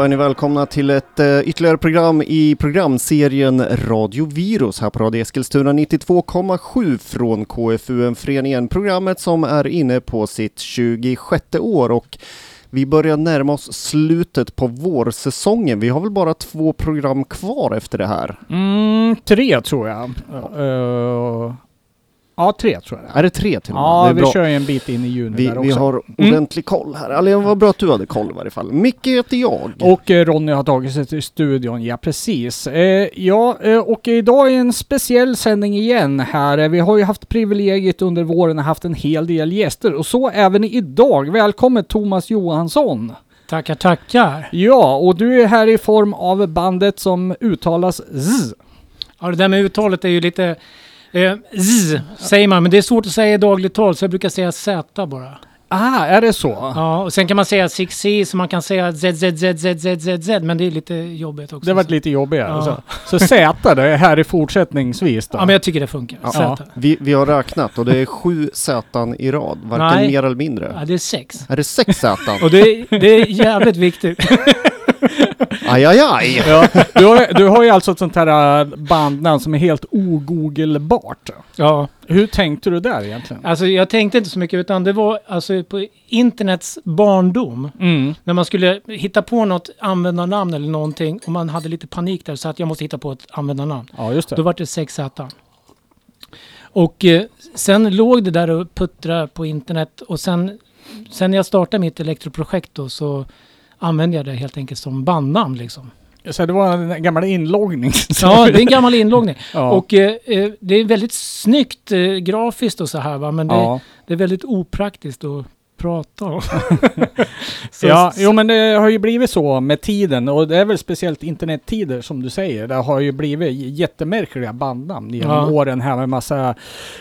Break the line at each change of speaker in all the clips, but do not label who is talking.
Då är ni välkomna till ett eh, ytterligare program i programserien Radio Virus här på Radio Eskilstuna 92,7 från KFUM-föreningen. Programmet som är inne på sitt 26 år och vi börjar närma oss slutet på vårsäsongen. Vi har väl bara två program kvar efter det här?
Mm, tre tror jag. Uh, Ja, tre tror jag
Är det tre till och
med? Ja, vi bra. kör ju en bit in i juni
vi,
där också.
Vi har mm. ordentlig mm. koll här. Alltså, vad bra att du hade koll i varje fall. Micke heter jag.
Och eh, Ronny har tagit sig till studion, ja precis. Eh, ja, eh, och idag är en speciell sändning igen här. Eh, vi har ju haft privilegiet under våren att haft en hel del gäster och så även idag. Välkommen Thomas Johansson!
Tackar, tackar!
Ja, och du är här i form av bandet som uttalas Z.
Ja, det där med uttalet är ju lite Eh, z säger man, men det är svårt att säga i dagligt tal så jag brukar säga Z bara.
Ah, är det så?
Ja, och sen kan man säga 6C så man kan säga Z, Z, Z, Z, Z, Z, Z, men det är lite jobbigt också.
Det var lite jobbigare. Ja. Så, så Z det är här i fortsättningsvis då?
Ja, men jag tycker det funkar. Ja.
ja. Vi, vi har räknat och det är sju Z i rad, varken Nej. mer eller mindre.
Ja, det är sex.
Är det sex Z?
och det, det är jävligt viktigt.
Aj, aj, aj.
Ja, du, har, du har ju alltså ett sånt här äh, bandnamn som är helt ogoogelbart.
Ja.
Hur tänkte du där egentligen?
Alltså jag tänkte inte så mycket utan det var alltså på internets barndom. Mm. När man skulle hitta på något användarnamn eller någonting och man hade lite panik där så att jag måste hitta på ett användarnamn.
Ja, just det.
Då var det 6Z. Och eh, sen låg det där och puttrade på internet och sen, sen när jag startade mitt elektroprojekt då så använde jag det helt enkelt som bandnamn liksom.
Så det var en gammal inloggning?
ja, det är en gammal inloggning. ja. Och eh, eh, det är väldigt snyggt eh, grafiskt och så här va, men det, ja. det är väldigt opraktiskt att prata om.
ja, jo men det har ju blivit så med tiden och det är väl speciellt internettider som du säger. Det har ju blivit jättemärkliga bandnamn genom ja. åren här med massa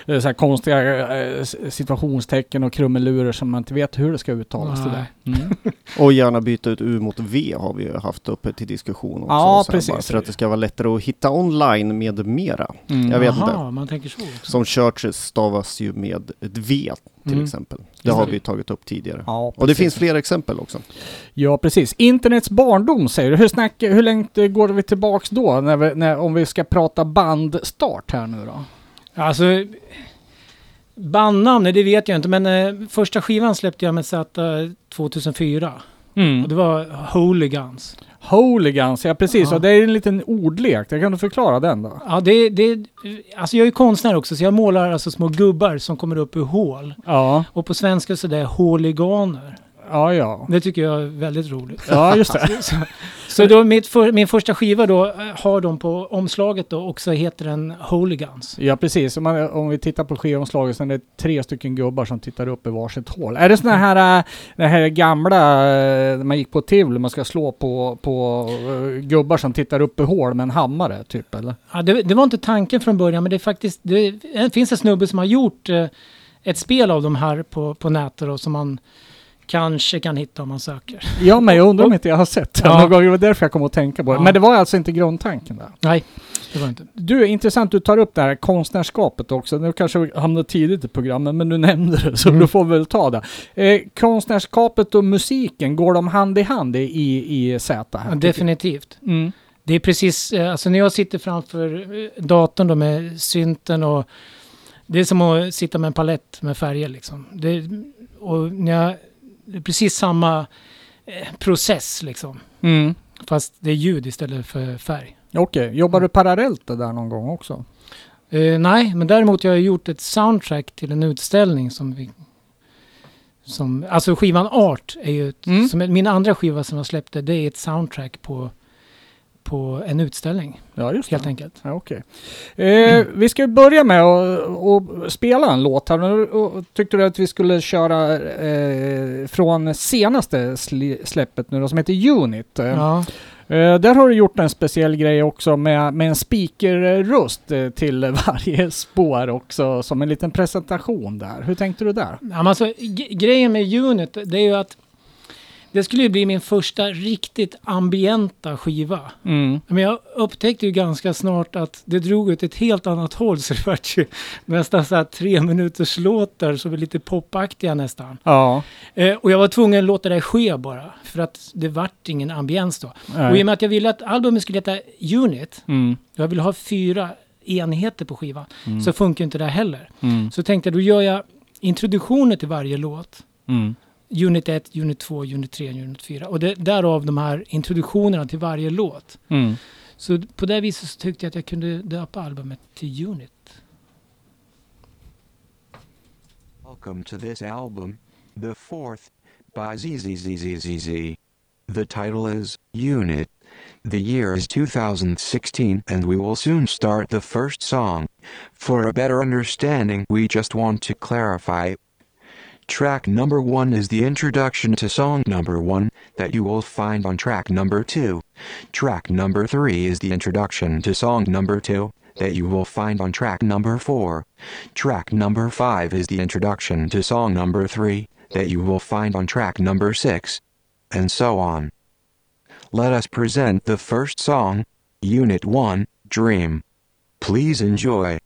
eh, så här konstiga äh, situationstecken och krumelurer som man inte vet hur det ska uttalas. Det där. Mm.
och gärna byta ut U mot V har vi haft uppe till diskussion också.
Ja, precis.
För att det ska vara lättare att hitta online med mera. Mm. Jag vet Aha, inte.
man tänker så också.
Som Churches stavas ju med ett V till mm. exempel. Det har vi tagit upp tidigare. Ja, och det finns fler exempel också.
Ja, precis. Internets barndom säger du. Hur, snack, hur långt går vi tillbaks då, när vi, när, om vi ska prata bandstart här nu då?
Alltså, bandnamn, det vet jag inte, men eh, första skivan släppte jag med Z 2004. Mm. Och det var Hooligans.
Hooligans, ja precis. Ja. Och det är en liten ordlek. Kan du förklara den då?
Ja, det, det, alltså jag är konstnär också, så jag målar alltså små gubbar som kommer upp ur hål. Ja. Och på svenska så det är håliganer.
Ja, ja.
Det tycker jag är väldigt roligt.
Ja, just det.
så, så då för, min första skiva då eh, har de på omslaget då också heter den Hooligans.
Ja, precis. Om, man, om vi tittar på skivomslaget så är det tre stycken gubbar som tittar upp i varsitt hål. Är det såna här, äh, det här gamla, äh, man gick på Tivoli, man ska slå på, på gubbar som tittar upp i hål med en hammare, typ eller?
Ja, det, det var inte tanken från början, men det är faktiskt, det, det finns en snubbe som har gjort ett spel av de här på, på nätet och som man kanske kan hitta om man söker.
Ja, men jag undrar om inte jag har sett det ja. någon gång. Det var därför jag kom att tänka på det. Ja. Men det var alltså inte grundtanken där?
Nej, det var inte.
Du, intressant du tar upp det här konstnärskapet också. Nu kanske vi hamnar tidigt i programmet, men du nämnde det, så mm. du får väl ta det. Eh, konstnärskapet och musiken, går de hand i hand i, i Z? Här,
ja, definitivt. Mm. Det är precis, eh, alltså när jag sitter framför eh, datorn då med synten och det är som att sitta med en palett med färger liksom. Det, och när jag det är precis samma eh, process liksom. Mm. Fast det är ljud istället för färg.
Okej, okay. jobbar du parallellt det där någon gång också?
Uh, nej, men däremot jag har jag gjort ett soundtrack till en utställning som vi... Som, alltså skivan Art är ju ett, mm. som min andra skiva som jag släppte, det är ett soundtrack på på en utställning.
Ja, just
helt
det.
enkelt.
Ja, okay. Eh, mm. Vi ska börja med att spela en låt här. Och tyckte du att vi skulle köra eh, från senaste släppet nu då, som heter Unit. Ja. Eh, där har du gjort en speciell grej också med, med en speakerröst eh, till varje spår också, som en liten presentation där. Hur tänkte du där?
Ja, alltså, grejen med Unit, det är ju att det skulle ju bli min första riktigt ambienta skiva.
Mm.
Men jag upptäckte ju ganska snart att det drog åt ett helt annat håll så det vart ju nästan så här tre minuters låtar som är lite popaktiga nästan.
Ja.
Eh, och jag var tvungen att låta det ske bara för att det vart ingen ambiens då.
Nej.
Och i och med att jag ville att albumet skulle heta Unit,
Mm.
jag ville ha fyra enheter på skivan,
Mm.
så funkar inte det heller.
Mm.
Så tänkte jag, då gör jag introduktioner till varje låt. Unit 1, Unit 2, Unit 3, Unit 4. Och det, därav de här introduktionerna till varje låt.
Mm.
Så på det viset så tyckte jag att jag kunde döpa albumet till Unit.
Welcome to this album, the fourth, by ZZZZZZ. The title is Unit. The year is 2016 and we will soon start the first song. For a better understanding, we just want to clarify. Track number one is the introduction to song number one that you will find on track number two. Track number three is the introduction to song number two that you will find on track number four. Track number 5 is the introduction to song number 3 that you will find on track number 6. And so on. Let us present the first song, Unit 1, Dream. Please enjoy.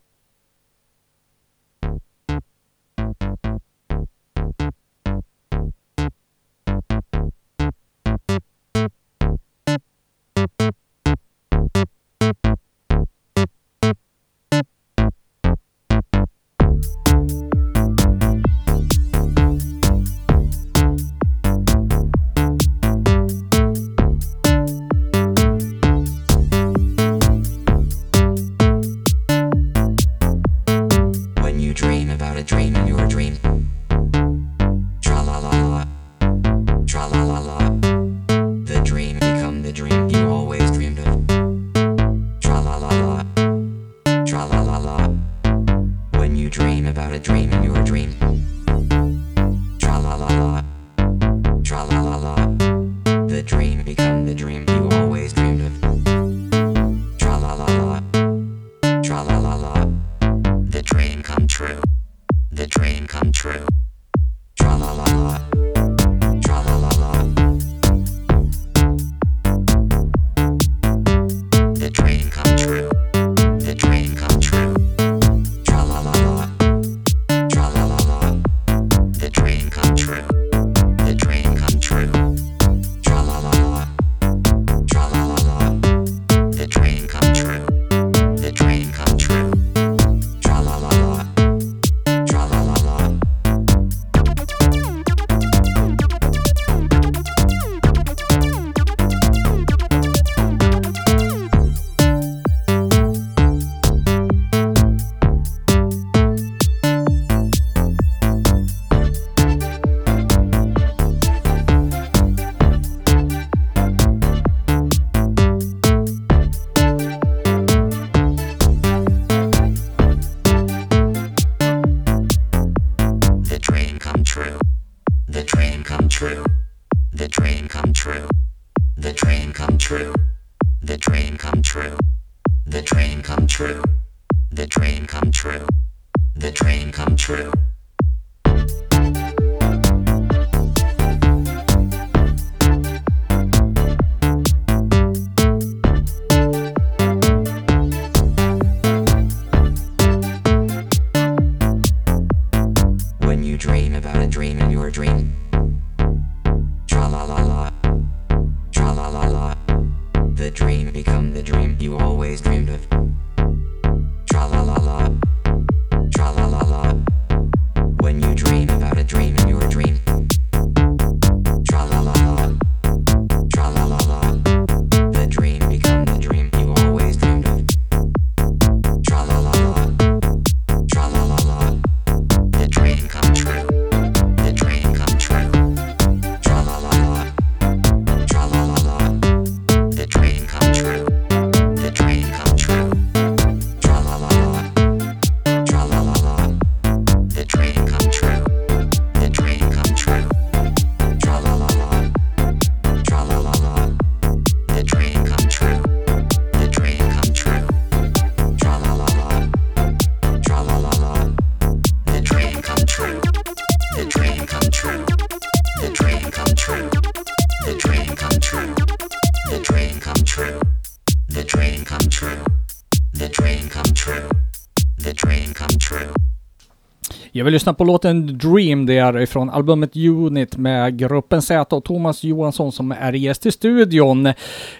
Jag vill lyssna på låten Dream, det är ifrån albumet Unit med gruppen Z och Thomas Johansson som är gäst i studion.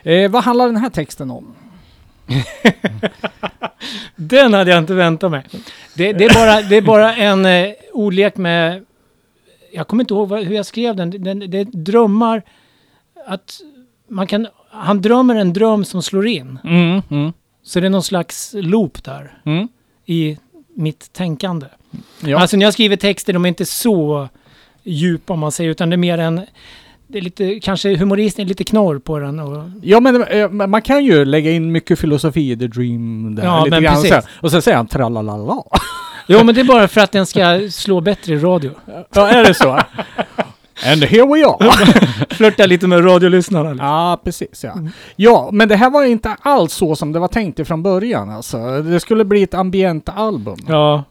Eh, vad handlar den här texten om?
Den hade jag inte väntat mig. Det, det, är, bara, det är bara en eh, ordlek med... Jag kommer inte ihåg vad, hur jag skrev den. den. Det är drömmar att man kan... Han drömmer en dröm som slår in.
Mm, mm,
Så det är någon slags loop där
mm.
i mitt tänkande.
Ja.
Alltså när jag skriver texter, de är inte så djupa om man säger, utan det är mer en... Det är lite, kanske humoristen, lite knorr på den och...
Ja men eh, man kan ju lägga in mycket filosofi i The Dream där,
Ja,
lite
men
grann
precis.
Och sen säger han tralalala.
Jo, men det är bara för att den ska slå bättre i radio.
Ja, är det så? And here we are!
Flörta lite med radiolyssnarna. liksom.
Ja, precis ja. Ja, men det här var inte alls så som det var tänkt ifrån början alltså. Det skulle bli ett ambient album.
Ja.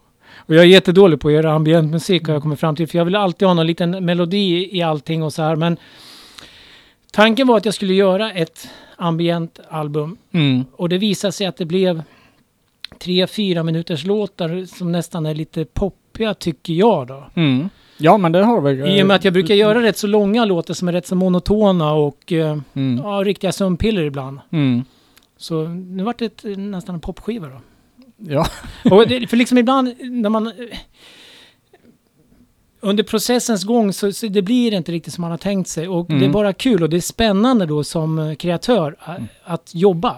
Och jag är jättedålig på att göra ambient musik har jag kommit fram till. För jag vill alltid ha någon liten melodi i allting och så här. Men tanken var att jag skulle göra ett ambient album.
Mm.
Och det visade sig att det blev tre, fyra minuters låtar som nästan är lite poppiga tycker jag då.
Mm. Ja, men det har väl...
I och med att jag brukar göra rätt så långa låtar som är rätt så monotona och eh,
Mm.
ja, riktiga sömnpiller ibland.
Mm.
Så nu vart det ett, nästan en popskiva då.
Ja.
Och det, för liksom ibland när man... Under processens gång så, så det blir inte riktigt som man har tänkt sig. Och
Mm.
det är bara kul och det är spännande då som kreatör eh, att jobba.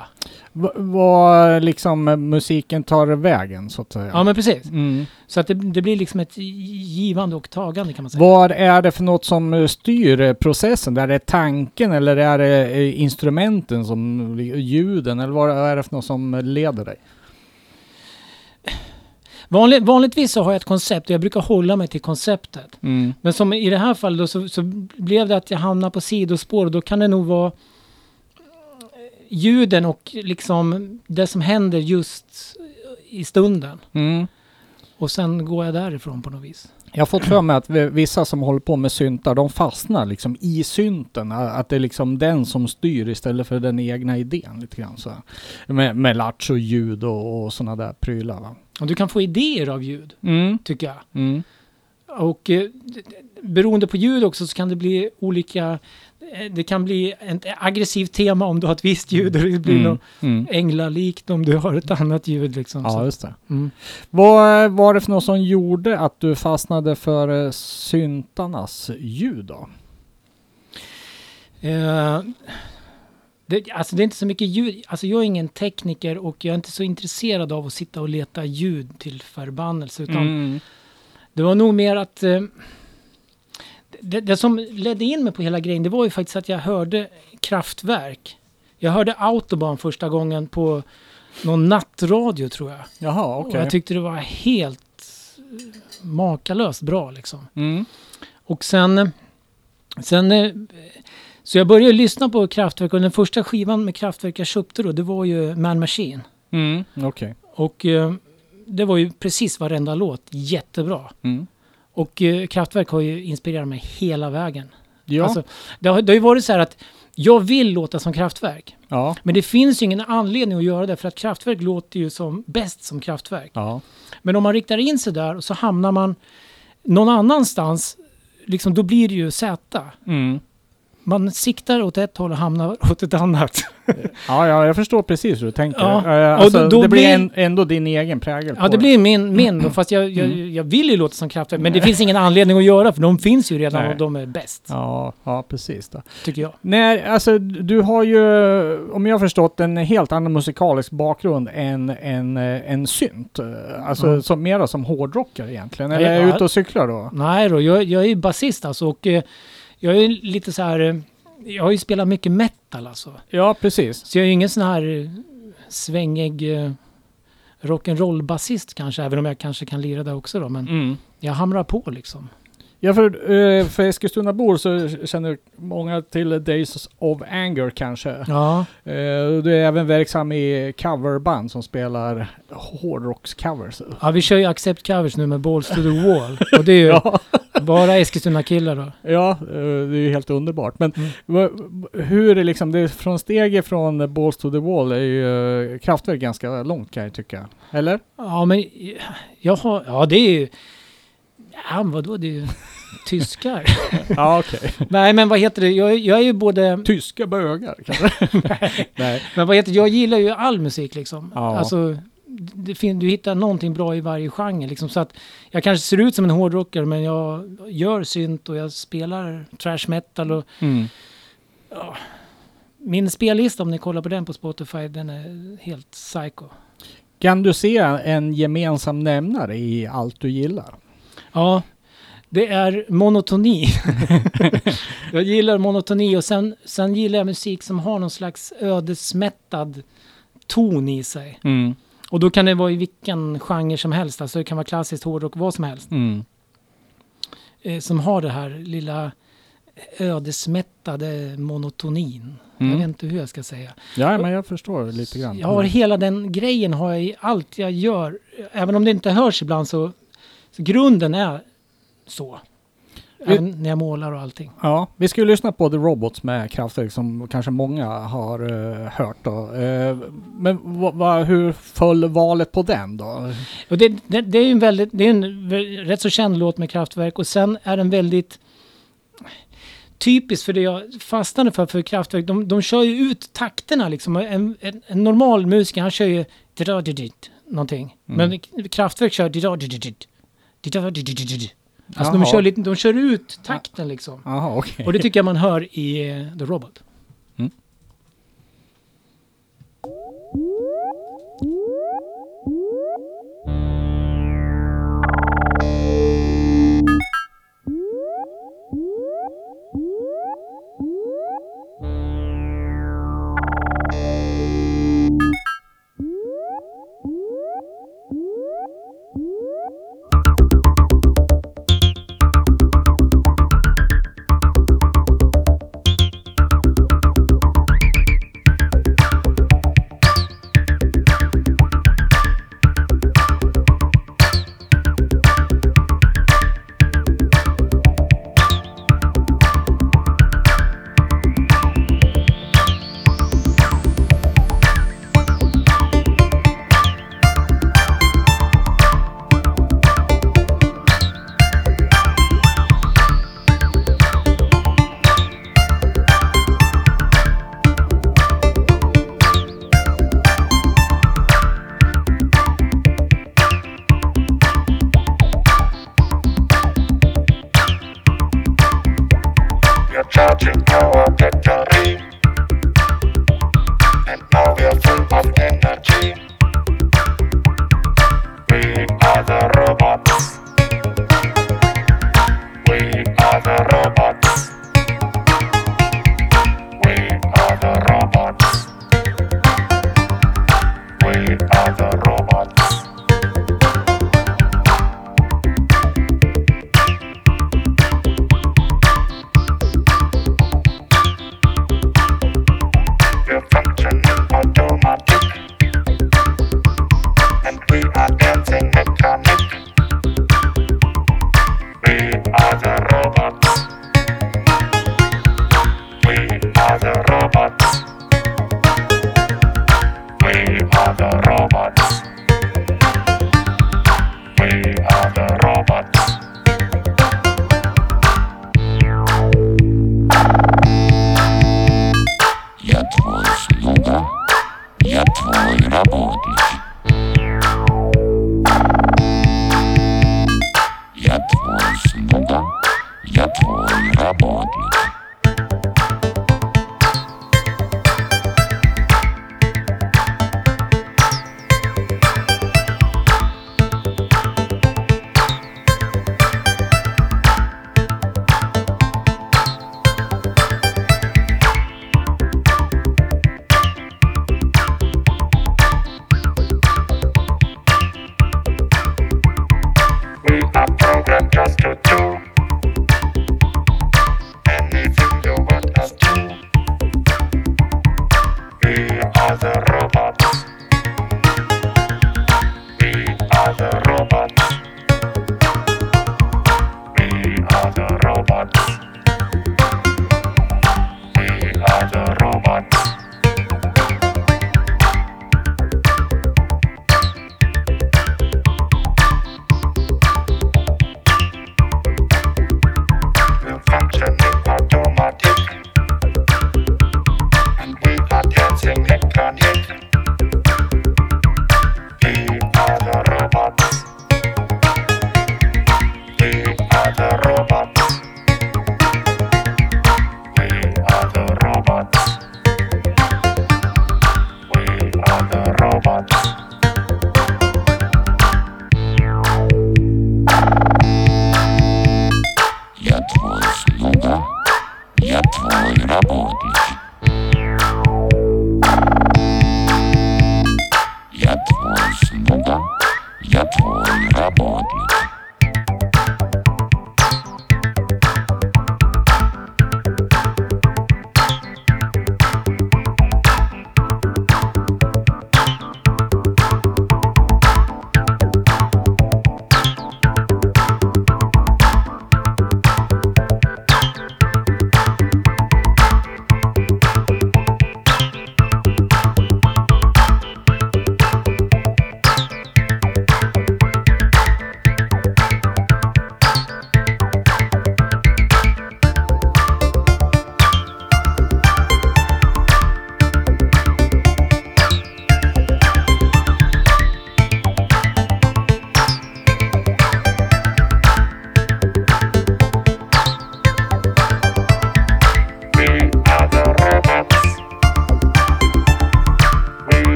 V- Vad liksom musiken tar vägen så att säga.
Ja men precis.
Mm.
Så att det, det blir liksom ett givande och tagande kan man säga.
Vad är det för något som styr processen? Är det tanken eller är det eh, instrumenten som ljuden eller vad är det för något som leder dig?
Vanlig, vanligtvis så har jag ett koncept och jag brukar hålla mig till konceptet.
Mm.
Men som i det här fallet då, så, så blev det att jag hamnade på sidospår och då kan det nog vara ljuden och liksom det som händer just i stunden.
Mm.
Och sen går jag därifrån på något vis.
Jag har fått för mig att vi- vissa som håller på med syntar, de fastnar liksom i synten. Att det är liksom den som styr istället för den egna idén lite grann så. Med, med latch och ljud och, och sådana där prylar va.
Och du kan få idéer av ljud,
Mm.
tycker jag.
Mm.
Och eh, beroende på ljud också så kan det bli olika... eh, Det kan bli ett aggressivt tema om du har ett visst ljud och det blir
Mm.
något
Mm.
änglalikt om du har ett annat ljud liksom.
Ja,
Så,
just det.
mm.
Vad var det för något som gjorde att du fastnade för eh, syntarnas ljud då?
Eh, det, alltså det är inte så mycket ljud. Alltså jag är ingen tekniker och jag är inte så intresserad av att sitta och leta ljud till förbannelse. Utan
Mm.
det var nog mer att... Eh, det, det som ledde in mig på hela grejen, det var ju faktiskt att jag hörde kraftverk. Jag hörde Autobahn första gången på någon nattradio tror jag.
Jaha,
Och
okej.
jag tyckte det var helt eh, makalöst bra liksom.
Mm.
Och sen, sen eh, så jag började lyssna på Kraftwerk och den första skivan med Kraftwerk jag köpte då, det var ju Man Machine.
Mm. Okej.
Och eh, det var ju precis varenda låt jättebra.
Mm.
Och eh, Kraftwerk har ju inspirerat mig hela vägen.
Ja.
Alltså, det, har, det har ju varit så här att jag vill låta som Kraftwerk.
ja.
Men det finns ju ingen anledning att göra det för att Kraftwerk låter ju som bäst som Kraftwerk.
Ja.
Men om man riktar in sig där och så hamnar man någon annanstans, liksom, då blir det ju Z.
Mm.
Man siktar åt ett håll och hamnar åt ett annat.
Ja, ja, jag förstår precis hur du tänker.
Ja,
Eh,
och
Alltså,
då- då
det blir
blir-
en, ändå din egen prägel
Ja,
på
det blir min, min fast jag, jag,
Mm.
jag vill ju låta som Kraftwerk. Men det finns ingen anledning att göra för de finns ju redan
Nej.
och de är bäst,
Ja, ja, precis. Då.
tycker jag.
Nej, alltså du har ju, om jag har förstått, en helt annan musikalisk bakgrund än en, eh, en synt. Eh, Alltså
Ja.
som, mera som hårdrockare egentligen. Eller är
Ja.
jag ute och cyklar då?
Nej då, jag, jag är ju basist alltså och jag är lite så här... eh, Jag har ju spelat mycket metal alltså.
Ja, precis.
Så jag är ju ingen sån här eh, svängig eh, rock'n'roll-basist kanske, även om jag kanske kan lira där också då. Men
Mm.
jag hamrar på liksom.
Ja, för, eh, för Eskilstuna-bor så känner många till Days of Anger kanske.
Ja,
Eh, Du är även verksam i coverband som spelar hårdrockscovers.
ja vi kör ju accept covers nu med Balls to the Wall. Och det är ju
Ja,
bara Eskilstuna-killar då.
ja, eh, det är ju helt underbart. Men
Mm.
hur är liksom, det är från steget från Balls to the Wall är ju Kraftwerk ganska långt kan jag tycka. Eller?
Ja, men jag har... Ja, det är ju... Ja, vadå? Det är ju tyskar.
Ja, okej.
Nej, men vad heter det? Jag, jag är ju både...
Tyska bögar kanske? Nej.
Men vad heter det? Jag gillar ju all musik liksom.
Ja.
Alltså, det fin- du hittar någonting bra i varje genre liksom. Så att jag kanske ser ut som en hårdrockare men jag gör synt och jag spelar trash metal och
Mm.
min spellista om ni kollar på den på Spotify den är helt psycho.
Kan du se en gemensam nämnare i allt du gillar?
Ja, det är monotoni. jag gillar monotoni och sen, sen gillar jag musik som har någon slags ödesmättad ton i sig.
Mm.
Och då kan det vara i vilken genre som helst. Alltså det kan vara klassiskt hårdrock, vad som helst.
Mm.
Eh, som har det här lilla ödesmättade monotonin.
Mm.
Jag vet inte hur jag ska säga.
Ja, men jag förstår lite grann.
Jag har hela den grejen har jag i allt jag gör. Även om det inte hörs ibland så, så grunden är så. Även när jag målar och allting.
Ja, vi ska ju lyssna på The Robots med Kraftwerk som kanske många har eh, hört då. Eh, men hur föll valet på den då?
Och det, det, det är ju en väldigt, det är en rätt så känd låt med Kraftwerk och sen är den väldigt typiskt för det jag fastnade för, för Kraftwerk. De, de kör ju ut takterna liksom. En, en, en normal musiker han kör ju någonting. Men Kraftwerk kör Alltså de kör, lite, de kör ut takten liksom.
Jaha, okej.
Och det tycker jag man hör i eh, The Robot.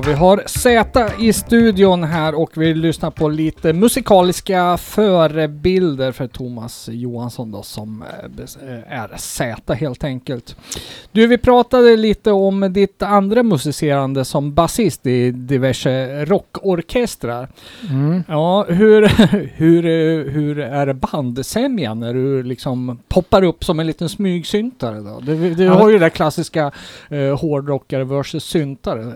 Ja, vi har Z i studion här och vi lyssnar på lite musikaliska förebilder för Thomas Johansson då som eh, är Z helt enkelt. Du, vi pratade lite om ditt andra musicerande som basist i diverse rockorkestrar.
Mm.
Ja, hur, hur, hur är bandsämjan när du liksom poppar upp som en liten smygsyntare då? Du, du
Ja.
har ju det klassiska eh, hårdrockare versus syntare.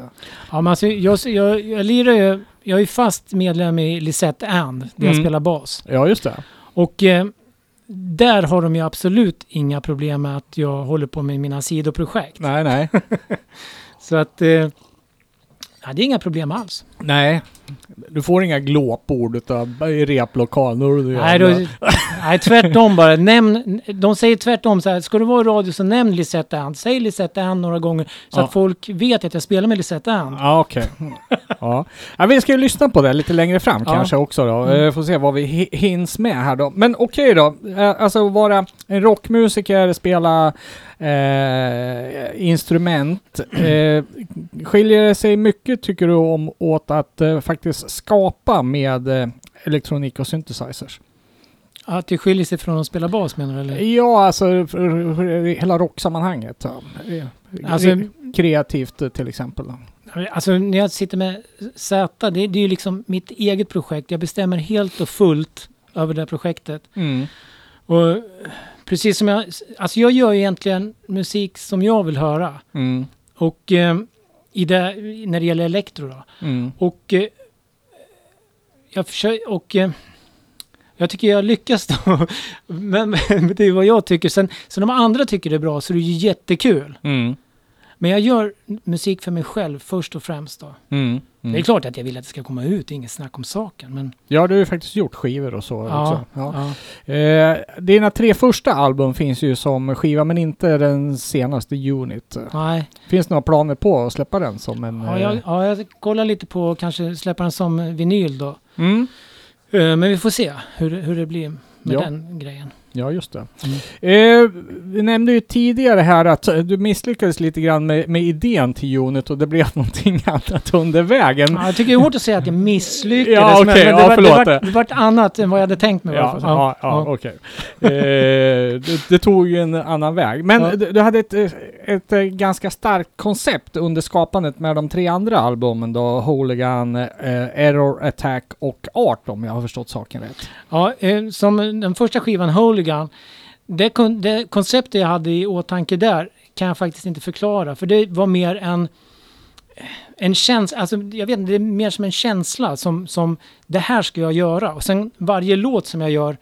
Ja, men alltså, jag, jag, jag lirar ju... Jag är ju fast medlem i Lisette And, där jag
Mm.
spelar bas.
Ja, just det.
Och eh, där har de ju absolut inga problem med att jag håller på med mina sidoprojekt.
Nej, nej.
Så att... Eh, ja, det är inga problem alls.
Nej. Du får inga glåpord utav i replokalen.
Nej, då, nej, tvärtom bara. Nämn, de säger tvärtom så här, ska du vara i radio så nämn Lisette And. Säg Lisette And några gånger så
Ja.
att folk vet att jag spelar med Lisette And.
Ja, okej. ja. ja, vi ska ju lyssna på det lite längre fram
Ja.
kanske också då.
Mm.
Eh, Får se vad vi hi- hinns med här då. Men okej då. Eh, Alltså vara en rockmusiker, spela eh, instrument. Eh, skiljer det sig mycket tycker du om åt att eh, faktiskt skapa med eh, elektronik och synthesizers?
Att det skiljer sig från att spela bas menar du? Eller?
Ja, alltså för, för hela rocksammanhanget. Ja.
Alltså-
Kreativt eh, till exempel.
Alltså när jag sitter med Z, det, det är ju liksom mitt eget projekt. Jag bestämmer helt och fullt över det här projektet.
Mm.
Och precis som jag, alltså jag gör ju egentligen musik som jag vill höra.
Mm.
Och eh, i det, när det gäller elektro då.
Mm.
Och eh, jag försöker, och eh, jag tycker jag lyckas då. men, men det är vad jag tycker. Sen, sen om andra tycker det är bra så är det ju jättekul.
Mm.
Men jag gör musik för mig själv först och främst då.
Mm.
Det är
Mm.
klart att jag vill att det ska komma ut, inget snack om saken. Men
Ja, du har ju faktiskt gjort skivor och så
ja,
också. Ja.
ja.
Eh, dina tre första album finns ju som skiva, men inte den senaste Unit.
Nej,
Finns det några planer på att släppa den som en...
ja,
eh,
jag, ja, jag kollar lite på att kanske släppa den som vinyl då.
Mm.
Eh, Men vi får se hur, hur det blir med
Ja.
den grejen.
Ja, just det. Eh, vi nämnde ju tidigare här att eh, du misslyckades lite grann med, med idén till Unit och det blev någonting annat under vägen.
Ja, jag tycker det är hårt att säga att jag misslyckades.
Ja,
men-
okej,
men det,
ja,
var, det, var, det var annat än vad jag hade tänkt mig.
Ja, ja, ja, okej. Eh, det, det tog ju en annan väg. Men du, du hade ett, ett, eh, ganska starkt koncept under skapandet med de tre andra albumen då, Hooligan, eh, Error Attack och Art om jag har förstått saken rätt.
Ja, eh, som den första skivan, Hooligan, det, kon- det konceptet jag hade i åtanke där kan jag faktiskt inte förklara. För det var mer en, en känsla, alltså jag vet inte, det är mer som en känsla som, som det här ska jag göra. Och sen varje låt som jag gör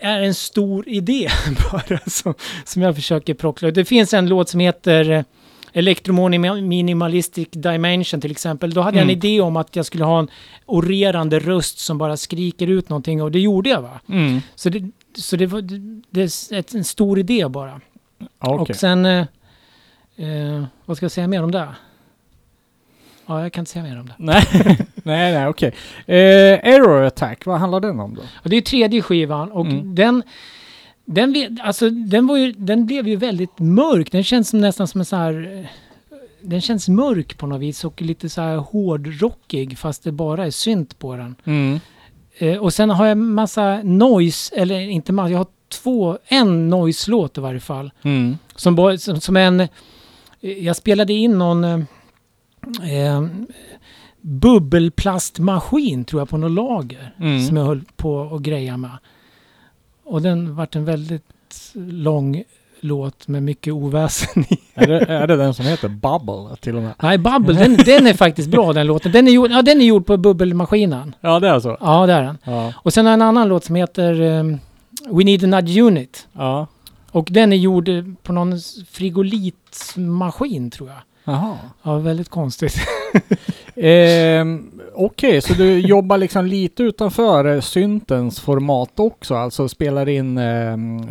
är en stor idé bara som, som jag försöker prockla ut. Det finns en låt som heter eh, Electrominimalistic Dimension till exempel. Då hade jag en
Mm.
idé om att jag skulle ha en orerande röst som bara skriker ut någonting och det gjorde jag va. Så det, så det var det, är en stor idé bara.
Ja, okej.
Och sen, eh, eh, vad ska jag säga mer om det? Ja, jag kan inte säga mer om det.
Nej, nej, nej, okej. Eh, Error Attack, vad handlar den om då?
Och det är tredje skivan och
Mm.
den, den, alltså, den, var ju, den blev ju väldigt mörk. Den känns som, nästan som en så här... eh, Den känns mörk på något vis och lite så här hårdrockig fast det bara är synt på den. Eh, och sen har jag massa noise, eller inte massa, jag har två, en noise-låt i varje fall.
Mm.
Som, som, som en... eh, Jag spelade in någon eh, eh, bubbelplastmaskin tror jag på något lager.
Mm.
Som jag höll på och greja med. Och den vart en väldigt lång låt med mycket oväsen i.
Är, det, är det den som heter Bubble till och med?
Nej, Bubble, den, den är faktiskt bra den låten. Den är gjord, ja, den är gjord på bubbelmaskinen.
Ja, det är så?
Ja, det är den.
Ja.
Och sen har jag en annan låt som heter eh, We Need a Nudge Unit.
Ja.
Och den är gjord eh, på någon frigolitmaskin tror jag.
Jaha.
Ja, väldigt konstigt.
Ehm, Okej, så du jobbar liksom lite utanför eh, syntens format också? Alltså spelar in um,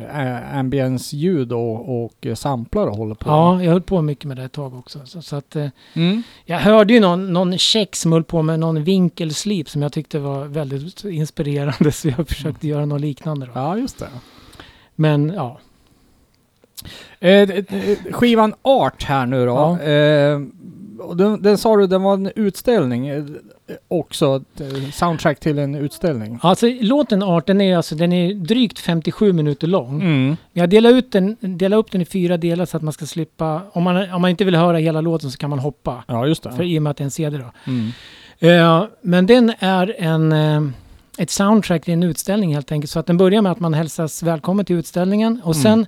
ambience-ljud och, och eh, samplar och håller på?
Ja, jag höll på mycket med det ett tag också. Så, så att, eh,
Mm.
jag hörde ju någon, någon tjeck som höll på med någon vinkelslip som jag tyckte var väldigt inspirerande. Så jag försökte göra något liknande då.
Ja, just det.
Men ja,
Eh, skivan Art här nu då.
Ja.
Eh, den, den sa du, den var en utställning eh, också. eh, Soundtrack till en utställning.
alltså låten Art den är, alltså, den är drygt 57 minuter lång.
Mm.
Jag delar, ut den, delar upp den i fyra delar så att man ska slippa... Om man, om man inte vill höra hela låten så kan man hoppa.
Ja, just
För
det.
i och med att det är en CD då.
Mm.
Eh, men den är en, eh, ett soundtrack till en utställning helt enkelt. Så att den börjar med att man hälsas välkommen till utställningen. Och
Mm.
sen,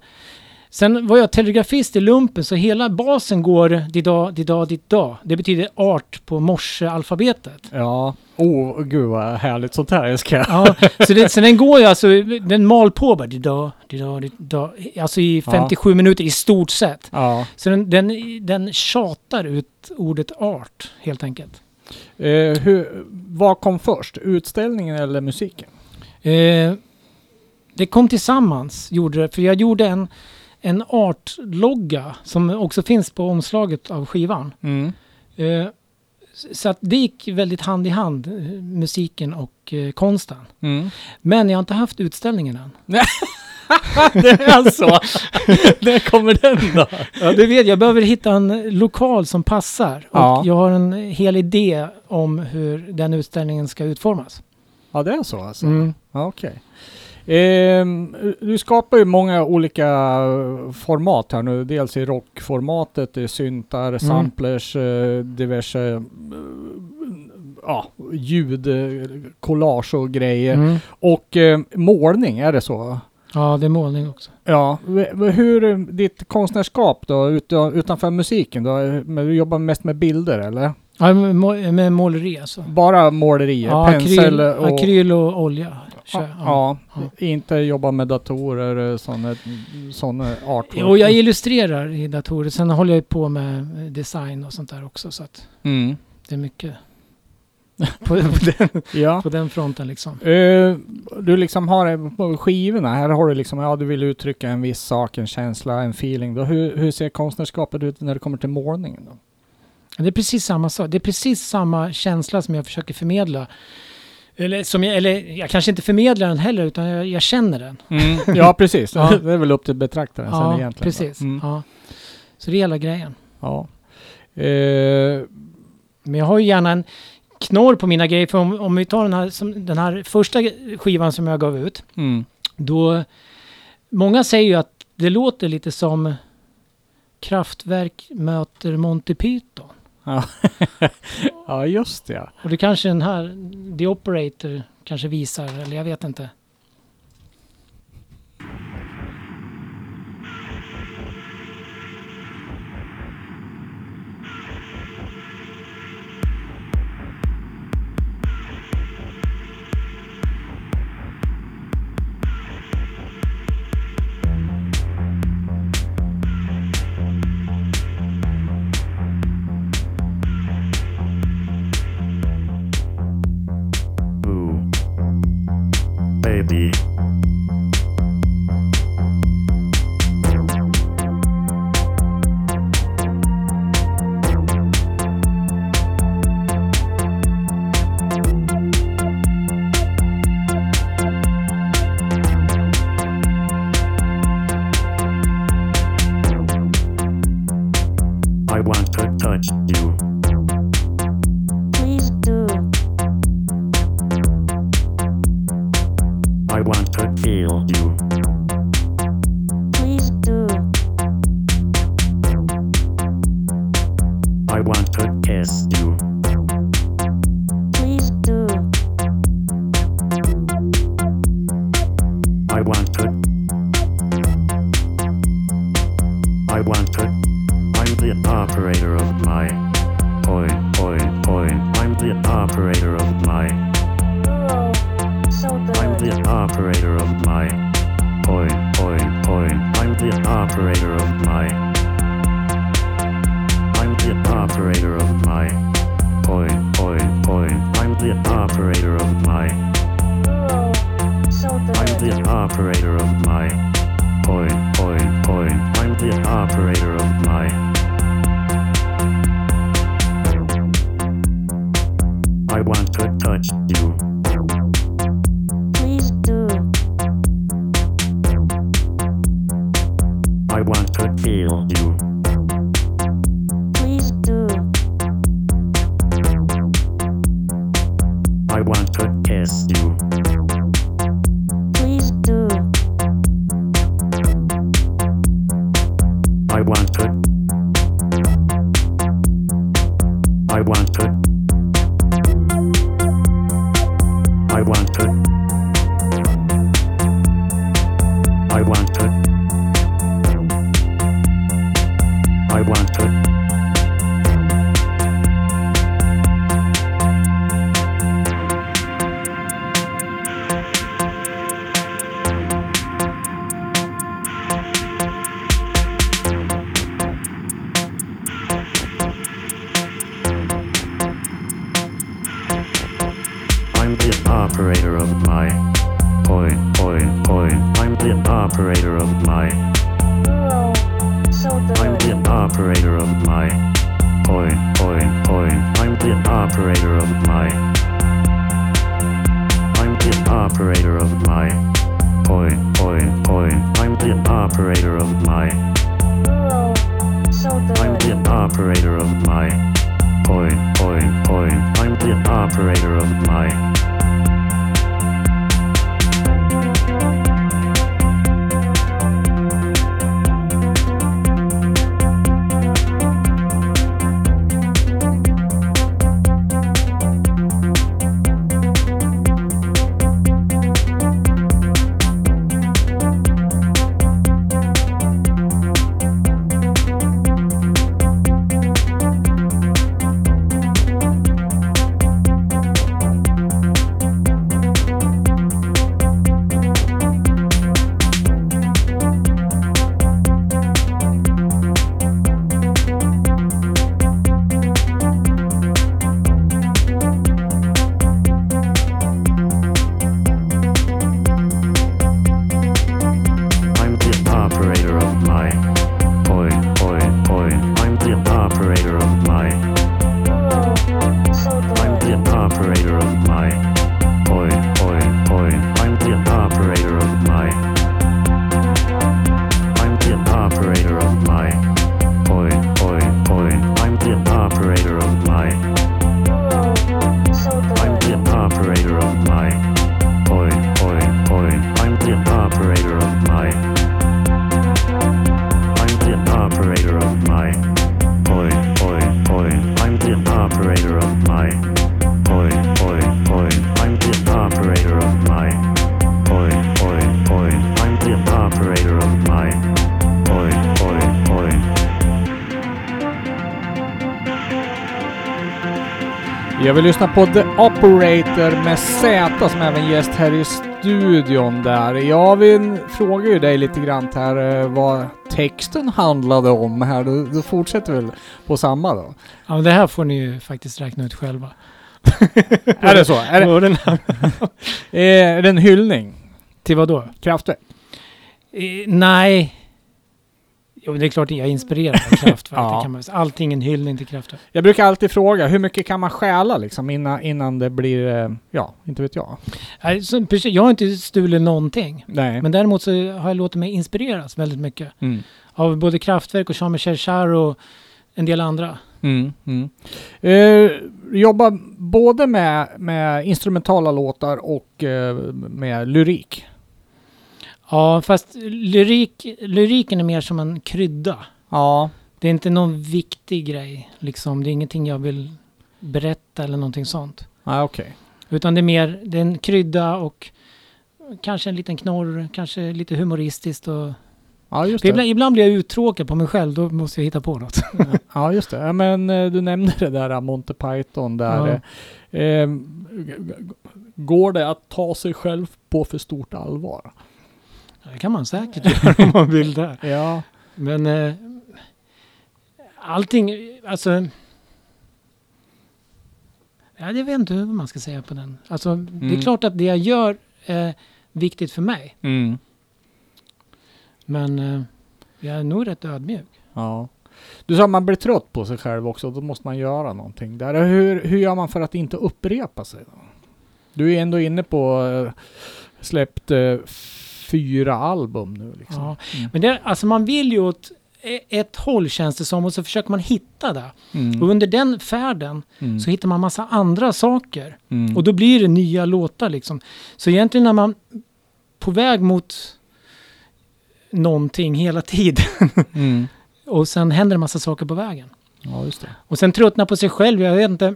sen var jag telegrafist i lumpen så hela basen går dida, dida, dida. Det betyder art på morsealfabetet.
Ja. Oh, gud vad härligt sånt här älskar jag.
Ja, så, det, så den går ju alltså, den mal på bara dida, dida, dida. Alltså i 57 minuter i stort sett.
Ja.
Så den, den, den tjatar ut ordet art helt enkelt.
Eh, hur, vad kom först? Utställningen eller musiken?
Eh, det kom tillsammans, gjorde det. För jag gjorde en, en artlogga som också finns på omslaget av skivan.
Mm.
Eh, så att det gick väldigt hand i hand, eh, musiken och eh, konsten.
Mm.
Men jag har inte haft utställningen än.
det är alltså... Där kommer den då.
Ja, det vet jag. Jag behöver hitta en lokal som passar. Och
Ja.
jag har en hel idé om hur den utställningen ska utformas.
Ja, det är så alltså?
Mm.
Ja, Okej. Ehm, du skapar ju många olika format här nu. Dels i rockformatet, det är syntar, samplers, eh, diverse eh, ja, ljud, collage och grejer.
Mm.
Och eh, målning, är det så?
Ja, det är målning också.
Ja, hur ditt konstnärskap då, utan, utanför musiken då? du jobbar mest med bilder eller?
Ja, med, må- med måleri alltså.
Bara målerier,
Ja,
pensel
akryl,
och...
akryl och olja. Kör,
Ja,
ja.
inte jobba med datorer, sådana, sådana artwork.
Jo, jag illustrerar i datorer. Sen håller jag på med eh, design och sånt där också. Så att
Mm.
det är mycket på, på, den,
Ja.
på den fronten liksom.
Eh, du liksom har på skivorna, här har du liksom, ja du vill uttrycka en viss sak, en känsla, en feeling. Då, hur, hur ser konstnärskapet ut när det kommer till målningen då?
Det är precis samma sak. Det är precis samma känsla som jag försöker förmedla. Eller, som jag, eller jag kanske inte förmedlar den heller, utan jag, jag känner den.
Ja, precis.
Ja.
Det är väl upp till betraktaren sen
Ja,
egentligen. då.
precis.
Mm.
Ja. Så det är hela grejen.
Ja. Eh,
Men jag har ju gärna en knorr på mina grejer. För om, om vi tar den här, som, den här första skivan som jag gav ut.
mm.
Då, många säger ju att det låter lite som Kraftwerk möter Monty Python.
ja, just det. ja.
Och det kanske den här, The Operator, kanske visar, eller jag vet inte.
Want to touch you.
Jag vill lyssna på The Operator med Z som även gäst här i studion där. Jag vill fråga ju dig lite grann här eh, vad texten handlade om här. Du, du fortsätter väl på samma då?
Ja, men det här får ni ju faktiskt räkna ut själva.
Är det så? Är det,
den här,
är det en hyllning?
till vad då?
Kraftverk?
Eh, nej. Jo, det är klart jag är inspirerad av Kraftwerk.
Ja.
man, allting en hyllning till Kraftwerk.
Jag brukar alltid fråga hur mycket kan man stjäla liksom innan, innan det blir, eh, ja, inte vet jag.
Jag har inte stulit någonting.
Nej.
Men däremot så har jag låtit mig inspireras väldigt mycket.
Mm.
Av både Kraftwerk och Jean-Michel Jarre och en del andra.
Mm, mm. Eh, jobbar både med, med instrumentala låtar och eh, med lyrik.
Ja, fast lyrik, lyriken är mer som en krydda.
Ja.
Det är inte någon viktig grej. Liksom. Det är ingenting jag vill berätta eller någonting sånt.
Nej, okej.
Utan det är mer, det är en krydda och kanske en liten knorr, kanske lite humoristiskt och...
Ja, just
För ibland,
det.
ibland blir jag uttråkad på mig själv, då måste jag hitta på något.
Ja, just det. Ja, men eh, du nämnde det där eh, Monty Python där.
Ja.
Eh, eh, går det att ta sig själv på för stort allvar?
Det kan man säkert göra om man vill det.
Ja.
Men eh, allting, alltså... Ja, jag vet inte hur man ska säga på den. Alltså, det är
Mm.
klart att det jag gör är viktigt för mig.
Mm.
Men eh, jag är nog rätt ödmjuk.
Ja. Du sa att man blir trött på sig själv också, då måste man göra någonting. Där. Hur, hur gör man för att inte upprepa sig? Då? Du är ändå inne på eh, släppt eh, fyra album nu liksom.
Ja.
Mm.
Men det, alltså man vill ju åt e- ett håll känns det som och så försöker man hitta det.
Mm.
Och under den färden
Mm.
så hittar man massa andra saker.
Mm.
Och då blir det nya låtar liksom. Så egentligen när man på väg mot någonting hela tiden
Mm.
och sen händer en massa saker på vägen.
Ja, just det.
Och sen tröttna på sig själv, jag vet inte.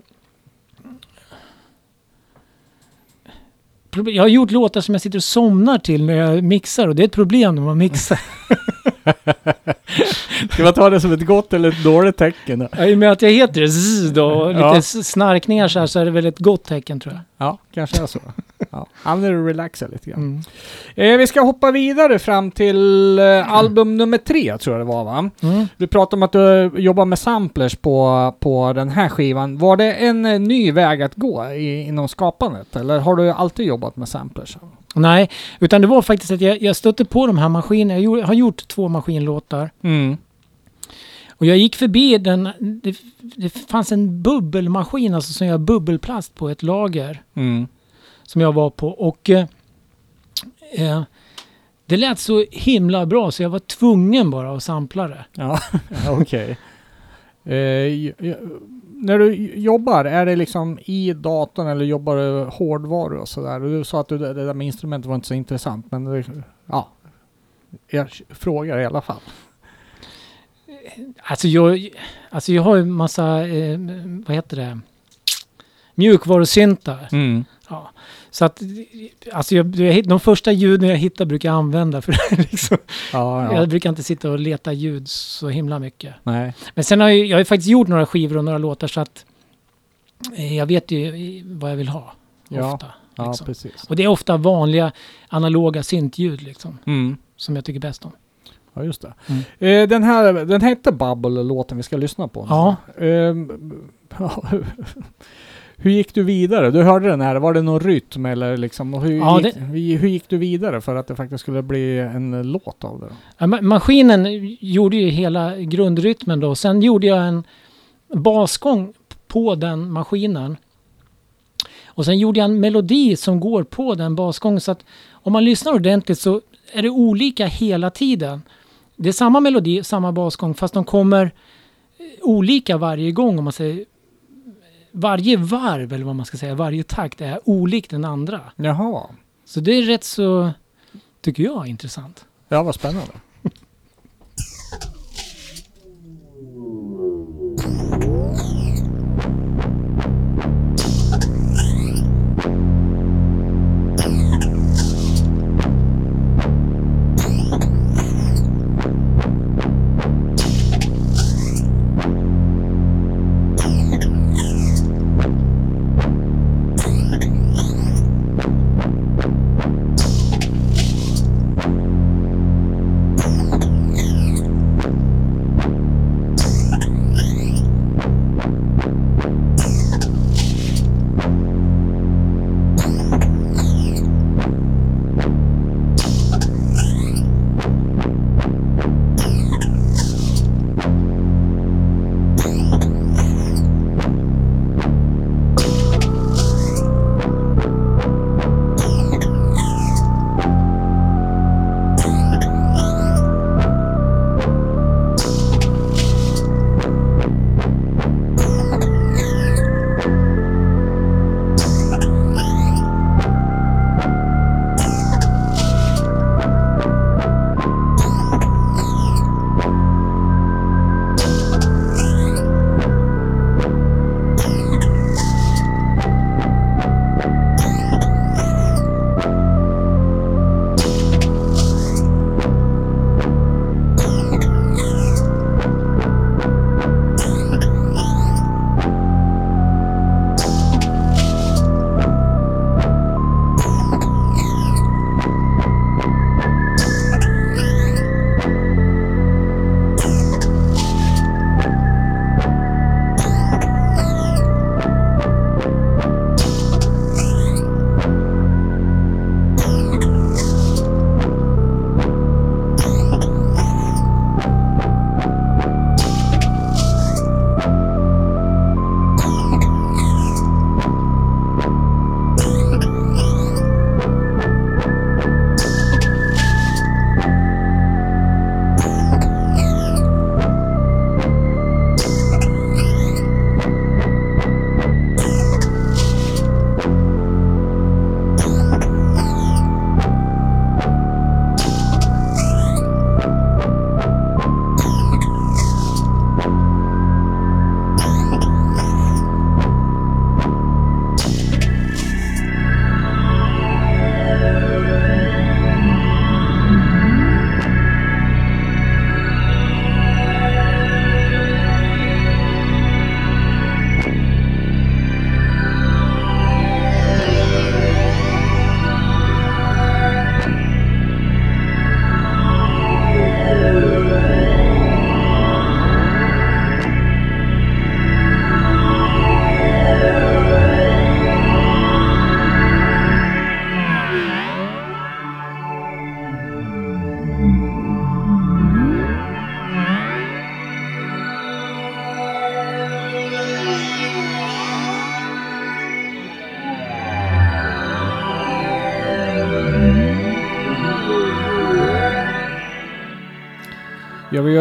Problem. Jag har gjort låtar som jag sitter och somnar till när jag mixar och det är ett problem när man mixar.
Ska man ta det som ett gott eller ett dåligt tecken?
Ja, I och med att jag heter Z då, och lite
Ja.
snarkningar så här så är det väl ett gott tecken tror jag.
Ja, kanske är så. Ja. Han är relaxa lite grann.
Mm.
Eh, vi ska hoppa vidare fram till eh, album nummer tre, tror jag det var va?
Mm.
Du pratade om att du jobbar med samplers på, på den här skivan. Var det en eh, ny väg att gå i, inom skapandet? Eller har du alltid jobbat med samplers?
Nej, utan det var faktiskt att jag, jag stötte på de här maskinerna. Jag gjorde, har gjort två maskinlåtar.
Mm.
Och jag gick förbi den, det, det fanns en bubbelmaskin alltså som gör bubbelplast på ett lager.
Mm.
som jag var på. Och eh, eh, det lät så himla bra så jag var tvungen bara att sampla det.
Ja, okej. Eh, j- j- när du jobbar, är det liksom i datorn eller jobbar du hårdvaror och sådär? Du sa att du, det där med instrument var inte så intressant, men det, ja. Jag frågar i alla fall.
Alltså jag, alltså jag har ju massa, eh, vad heter det, mjukvarusyntar.
Mm.
Ja. Så att, alltså jag, jag, de första ljuden jag hittar brukar jag använda för liksom,
Ja, ja.
jag brukar inte sitta och leta ljud så himla mycket.
Nej.
Men sen har jag, jag har faktiskt gjort några skivor och några låtar så att eh, jag vet ju vad jag vill ha.
Ja,
Ofta.
Ja,
liksom.
precis.
Och det är ofta vanliga analoga syntljud liksom,
Mm.
som jag tycker bäst om.
Ja, just det.
Mm.
Eh, den här, den hette Bubble, låten vi ska lyssna på.
Ja.
Ja, hur gick du vidare? Du hörde den här, var det någon rytm eller liksom? och Hur,
Ja,
gick, hur gick du vidare för att det faktiskt skulle bli en låt av det?
Ja, ma- Maskinen gjorde ju hela grundrytmen då. Sen gjorde jag en basgång på den maskinen. Och sen gjorde jag en melodi som går på den basgången. Så att om man lyssnar ordentligt så är det olika hela tiden. Det är samma melodi, samma basgång, fast de kommer olika varje gång. Om man säger varje varv, eller vad man ska säga, varje takt är olik den andra.
Jaha.
Så det är rätt så, tycker jag, intressant.
Ja, vad spännande.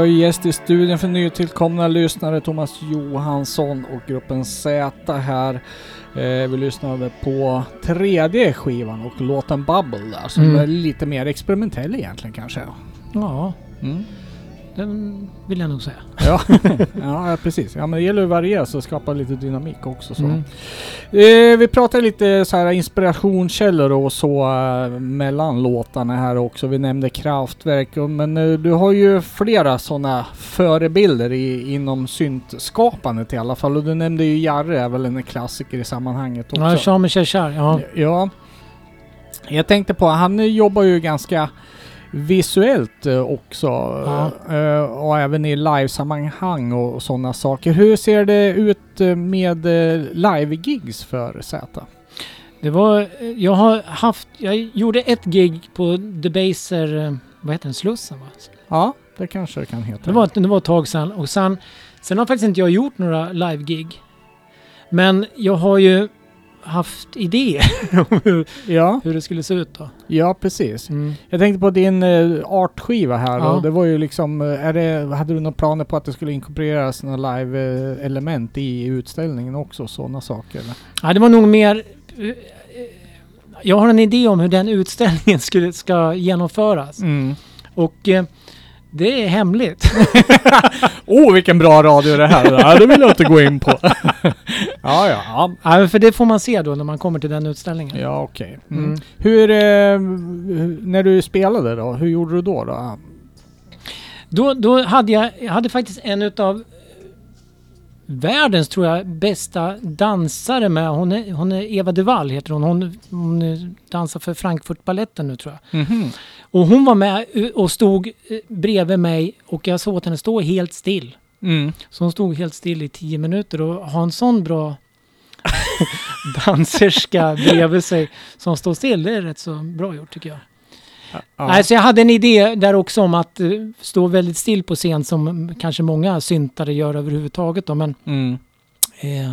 ju gäst i studion för nytillkomna lyssnare, Thomas Johansson och gruppen Z här. Eh, vi lyssnade på tredje skivan och låten Bubble där, som
Mm.
är lite mer experimentell egentligen kanske.
Ja,
Mm.
Den vill jag nog säga.
Ja. ja, precis. Ja, men det gäller att variera så skapa lite dynamik också. Så.
Mm.
Eh, vi pratade lite så här inspirationskällor och så eh, mellan låtarna här också. Vi nämnde Kraftwerk, och- men eh, du har ju flera sådana förebilder i, inom syntskapandet i alla fall. Och du nämnde ju Jarre är väl en klassiker i sammanhanget också.
Ja, Jean-Michel Jarre, ja.
Ja. Jag tänkte på, han jobbar ju ganska visuellt eh, också. eh, Och även i livesammanhang och sådana saker. Hur ser det ut eh, med live-gigs för Z?
Det var, jag har haft, jag gjorde ett gig på Debaser, vad heter den, Slussen va?
Ja, det kanske det kan heta.
Det var, det var ett tag sedan och sen, sen har faktiskt inte jag gjort några live-gig. Men jag har ju haft idéer om hur,
Ja,
hur det skulle se ut då.
ja precis.
Mm.
Jag tänkte på din eh, artskiva här
Ja.
och det var ju liksom, eh, är det, hade du några planer på att det skulle inkorporeras några live-element i utställningen också? Sådana saker? Eller?
Ja, det var nog mer... eh, Jag har en idé om hur den utställningen skulle, ska genomföras.
Mm.
Och eh, det är hemligt.
Oh, vilken bra radio det här är. Det vill jag inte gå in på. ja, ja. Ja,
Ja, för det får man se då när man kommer till den utställningen.
ja okej. Mm.
Mm.
Hur, eh, hur- när du spelade då, hur gjorde du då? då?
Då, då hade jag, jag hade faktiskt en utav världens, tror jag, bästa dansare med. Hon är, hon är Eva Devall heter hon. Hon, hon dansar för Frankfurtbaletten nu tror jag.
Mhm.
Och hon var med och stod eh, bredvid mig och jag såg åt henne stå helt still.
Mm.
Så hon stod helt still i tio minuter och ha en sån bra danserska bredvid sig som står still, det är rätt så bra gjort tycker jag.
Ja.
Nej, så jag hade en idé där också om att eh, stå väldigt still på scen som kanske många syntare gör överhuvudtaget då, men
Mm.
eh,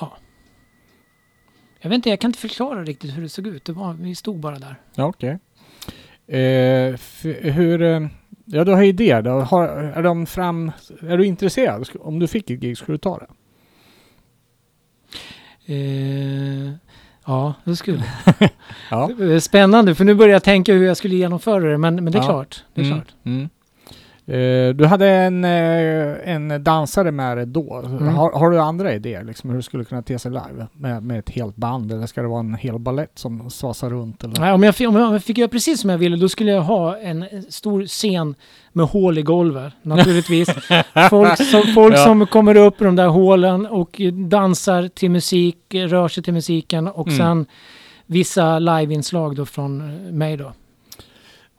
ja. Jag vet inte, jag kan inte förklara riktigt hur det såg ut. Det var, vi stod bara där.
Ja, okej. Eh, f- hur... eh, Ja, du har idéer då. Har, är de fram... Är du intresserad? Om du fick ett gig, skulle du ta det?
Ja, det skulle
Ja.
Det är Spännande, för nu börjar jag tänka hur jag skulle genomföra det, men, men det är
Ja.
klart. Det är
Mm,
klart.
mm. Eh, du hade en, eh, en dansare med dig då.
Mm.
Har, har du andra idéer liksom, hur det skulle kunna te sig live? Med, med ett helt band eller ska det vara en hel ballett som svasar runt? Eller?
Nej, om, jag, om jag fick göra precis som jag ville, då skulle jag ha en en stor scen med hål i golvet, naturligtvis. folk som, folk
Ja.
som kommer upp i de där hålen och dansar till musik, rör sig till musiken och
Mm.
sen vissa liveinslag då från eh, mig då.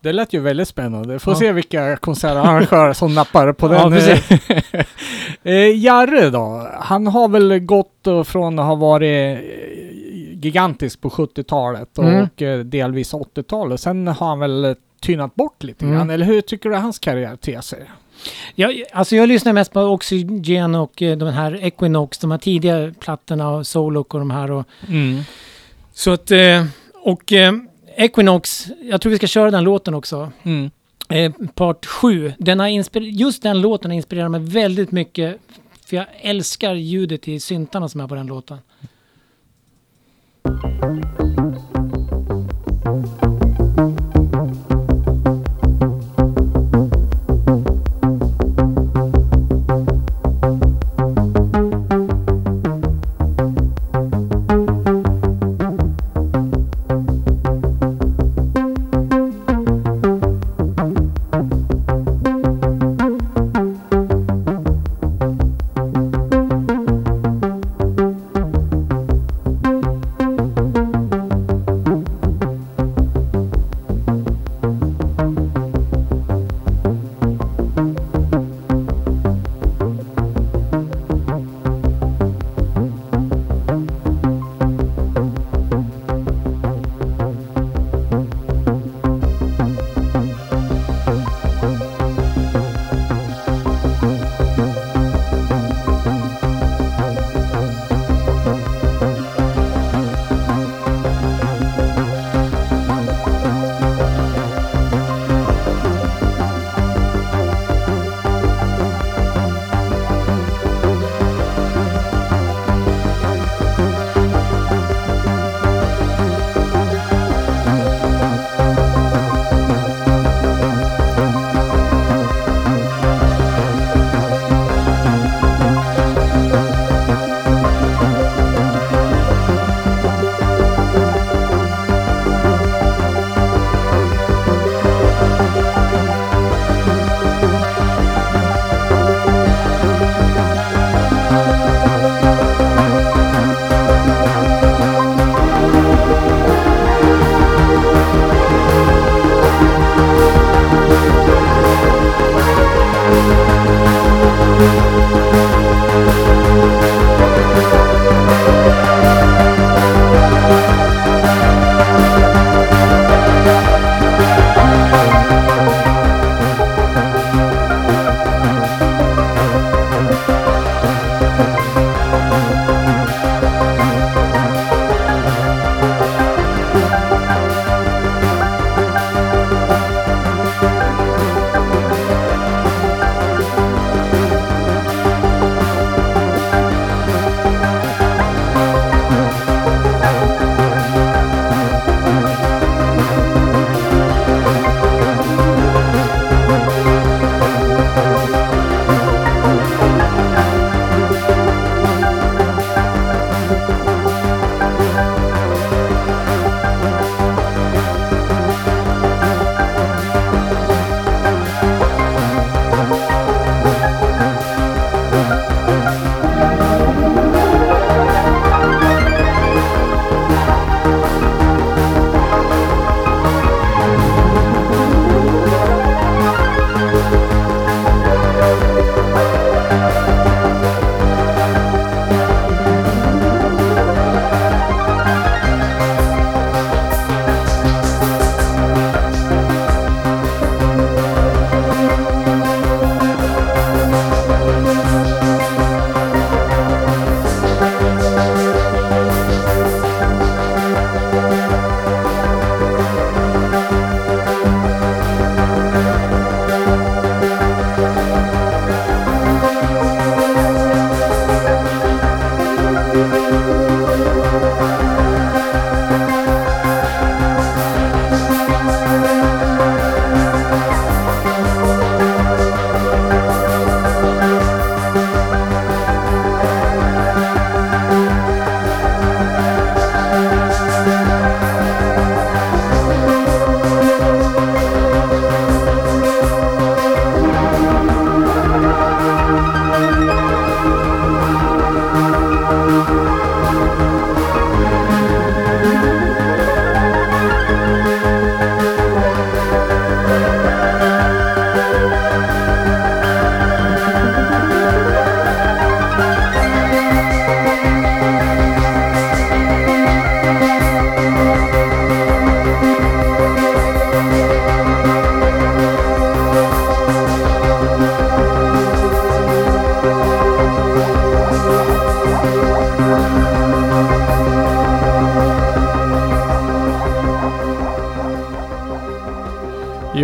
Det lät ju väldigt spännande. Får
Ja.
se vilka konsertarrangörer som nappar på
Ja,
den.
precis.
eh, Jarre då? Han har väl gått eh, från att ha varit eh, gigantisk på 70-talet och
Mm.
eh, delvis 80-talet. Sen har han väl eh, tynat bort lite
Mm.
grann. Eller hur tycker du hans karriär ter sig?
Jag, alltså jag lyssnar mest på Oxygen och eh, de här Equinox, de här tidiga plattorna och Solok och de här. Och, så att, eh, och eh, Equinox, jag tror vi ska köra den låten också.
Mm.
Eh, part 7. Den har inspir- just den låten har inspirerat mig väldigt mycket. För jag älskar ljudet i syntarna som är på den låten.
Thank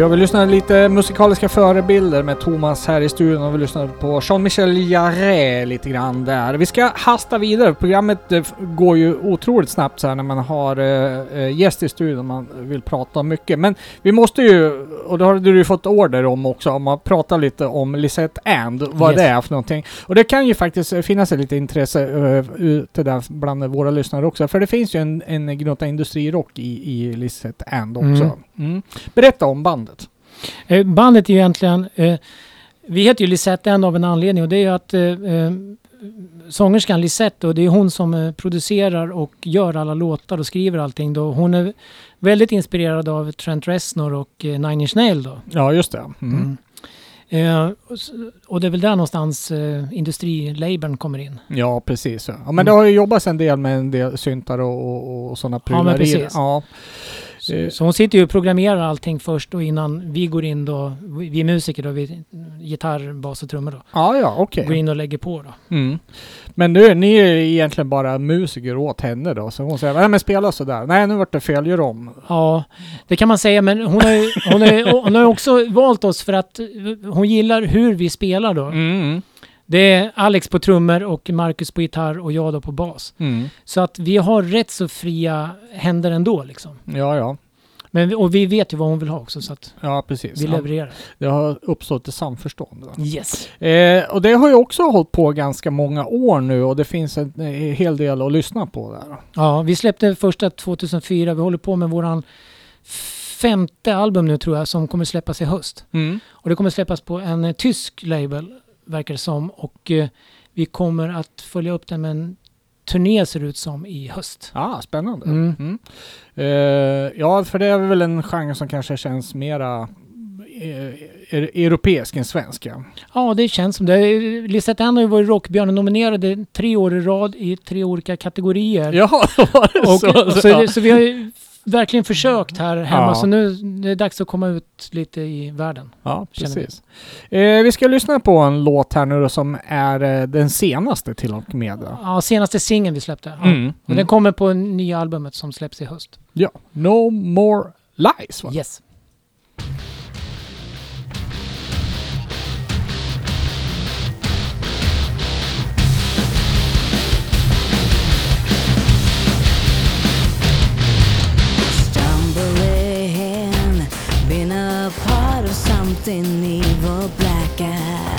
Ja, vi lyssnade lite musikaliska förebilder med Thomas här i studion och vi lyssnade på Jean-Michel Jarre lite grann där. Vi ska hasta vidare. Programmet eh, går ju otroligt snabbt så här när man har eh, eh, gäst i studion och man vill prata om mycket. Men vi måste ju, och det har du ju fått order om också, om att prata lite om Lisette And, vad
Yes.
det är för någonting. Och det kan ju faktiskt eh, finnas lite intresse uh, ute där bland våra lyssnare också. För det finns ju en, en gnutta industrirock i, i Lisette And också.
Mm.
Mm. Berätta om bandet.
Eh, bandet är ju egentligen... Eh, vi heter ju Lisette en av en anledning och det är ju att eh, eh, sångerskan Lisette, och det är hon som eh, producerar och gör alla låtar och skriver allting då. Hon är väldigt inspirerad av Trent Reznor och eh, Nine Inch Nails då.
Ja, just det. Mm.
Mm. Eh, och det är väl där någonstans eh, industrilabeln kommer in.
Ja, precis. Ja. ja men
Mm.
det har ju jobbats en del med en del syntar och, och, och sådana
Ja, men
prylar i det.
precis.
Ja,
Så,
Eh.
så hon sitter ju och programmerar allting först och innan vi går in då, vi musiker då, vi, gitarr, bas och trummor då.
ja, ja okej.
Går in och lägger på då.
Mm. Men nu, ni är egentligen bara musiker åt henne då, så hon säger nej men spela sådär. Nej, nu vart det fel, gör om.
Ja, det kan man säga, men hon har ju hon har, ju- hon har ju också valt oss för att hon gillar hur vi spelar då.
Mm.
Det är Alex på trummor och Marcus på gitarr och jag då på bas.
Mm.
Så att vi har rätt så fria händer ändå liksom.
Ja, ja.
Men, och vi vet ju vad hon vill ha också så att
Ja, precis.
vi
Ja,
levererar.
det har uppstått ett samförstånd. Då.
Yes.
Eh, och det har ju också hållit på ganska många år nu och det finns en eh, hel del att lyssna på där.
Ja, vi släppte första 2004. Vi håller på med våran femte album nu tror jag som kommer släppas i höst.
Mm.
Och det kommer släppas på en eh, tysk label verkar det som. Och eh, vi kommer att följa upp den med en turné ser det ut som i höst.
Ah, spännande.
Mm.
Mm. Eh, ja, för det är väl en genre som kanske känns mera eh, europeisk än svenska.
Ja, det känns som det. Lisette Ann har ju varit Rockbjörnen nominerade tre år i rad i tre olika kategorier.
Ja, var det
och,
så?
och så, det, så vi har ju verkligen försökt här hemma.
Ja.
Så nu det är dags att komma ut lite i världen.
Ja,
känner vi.
precis. Eh, vi ska lyssna på en låt här nu då som är eh, den senaste till och med. då.
Ja, senaste singeln vi släppte. Ja.
Mm,
Och
mm.
den kommer på nya albumet som släpps i höst.
Ja, No More Lies va?
Yes.
Something evil, black as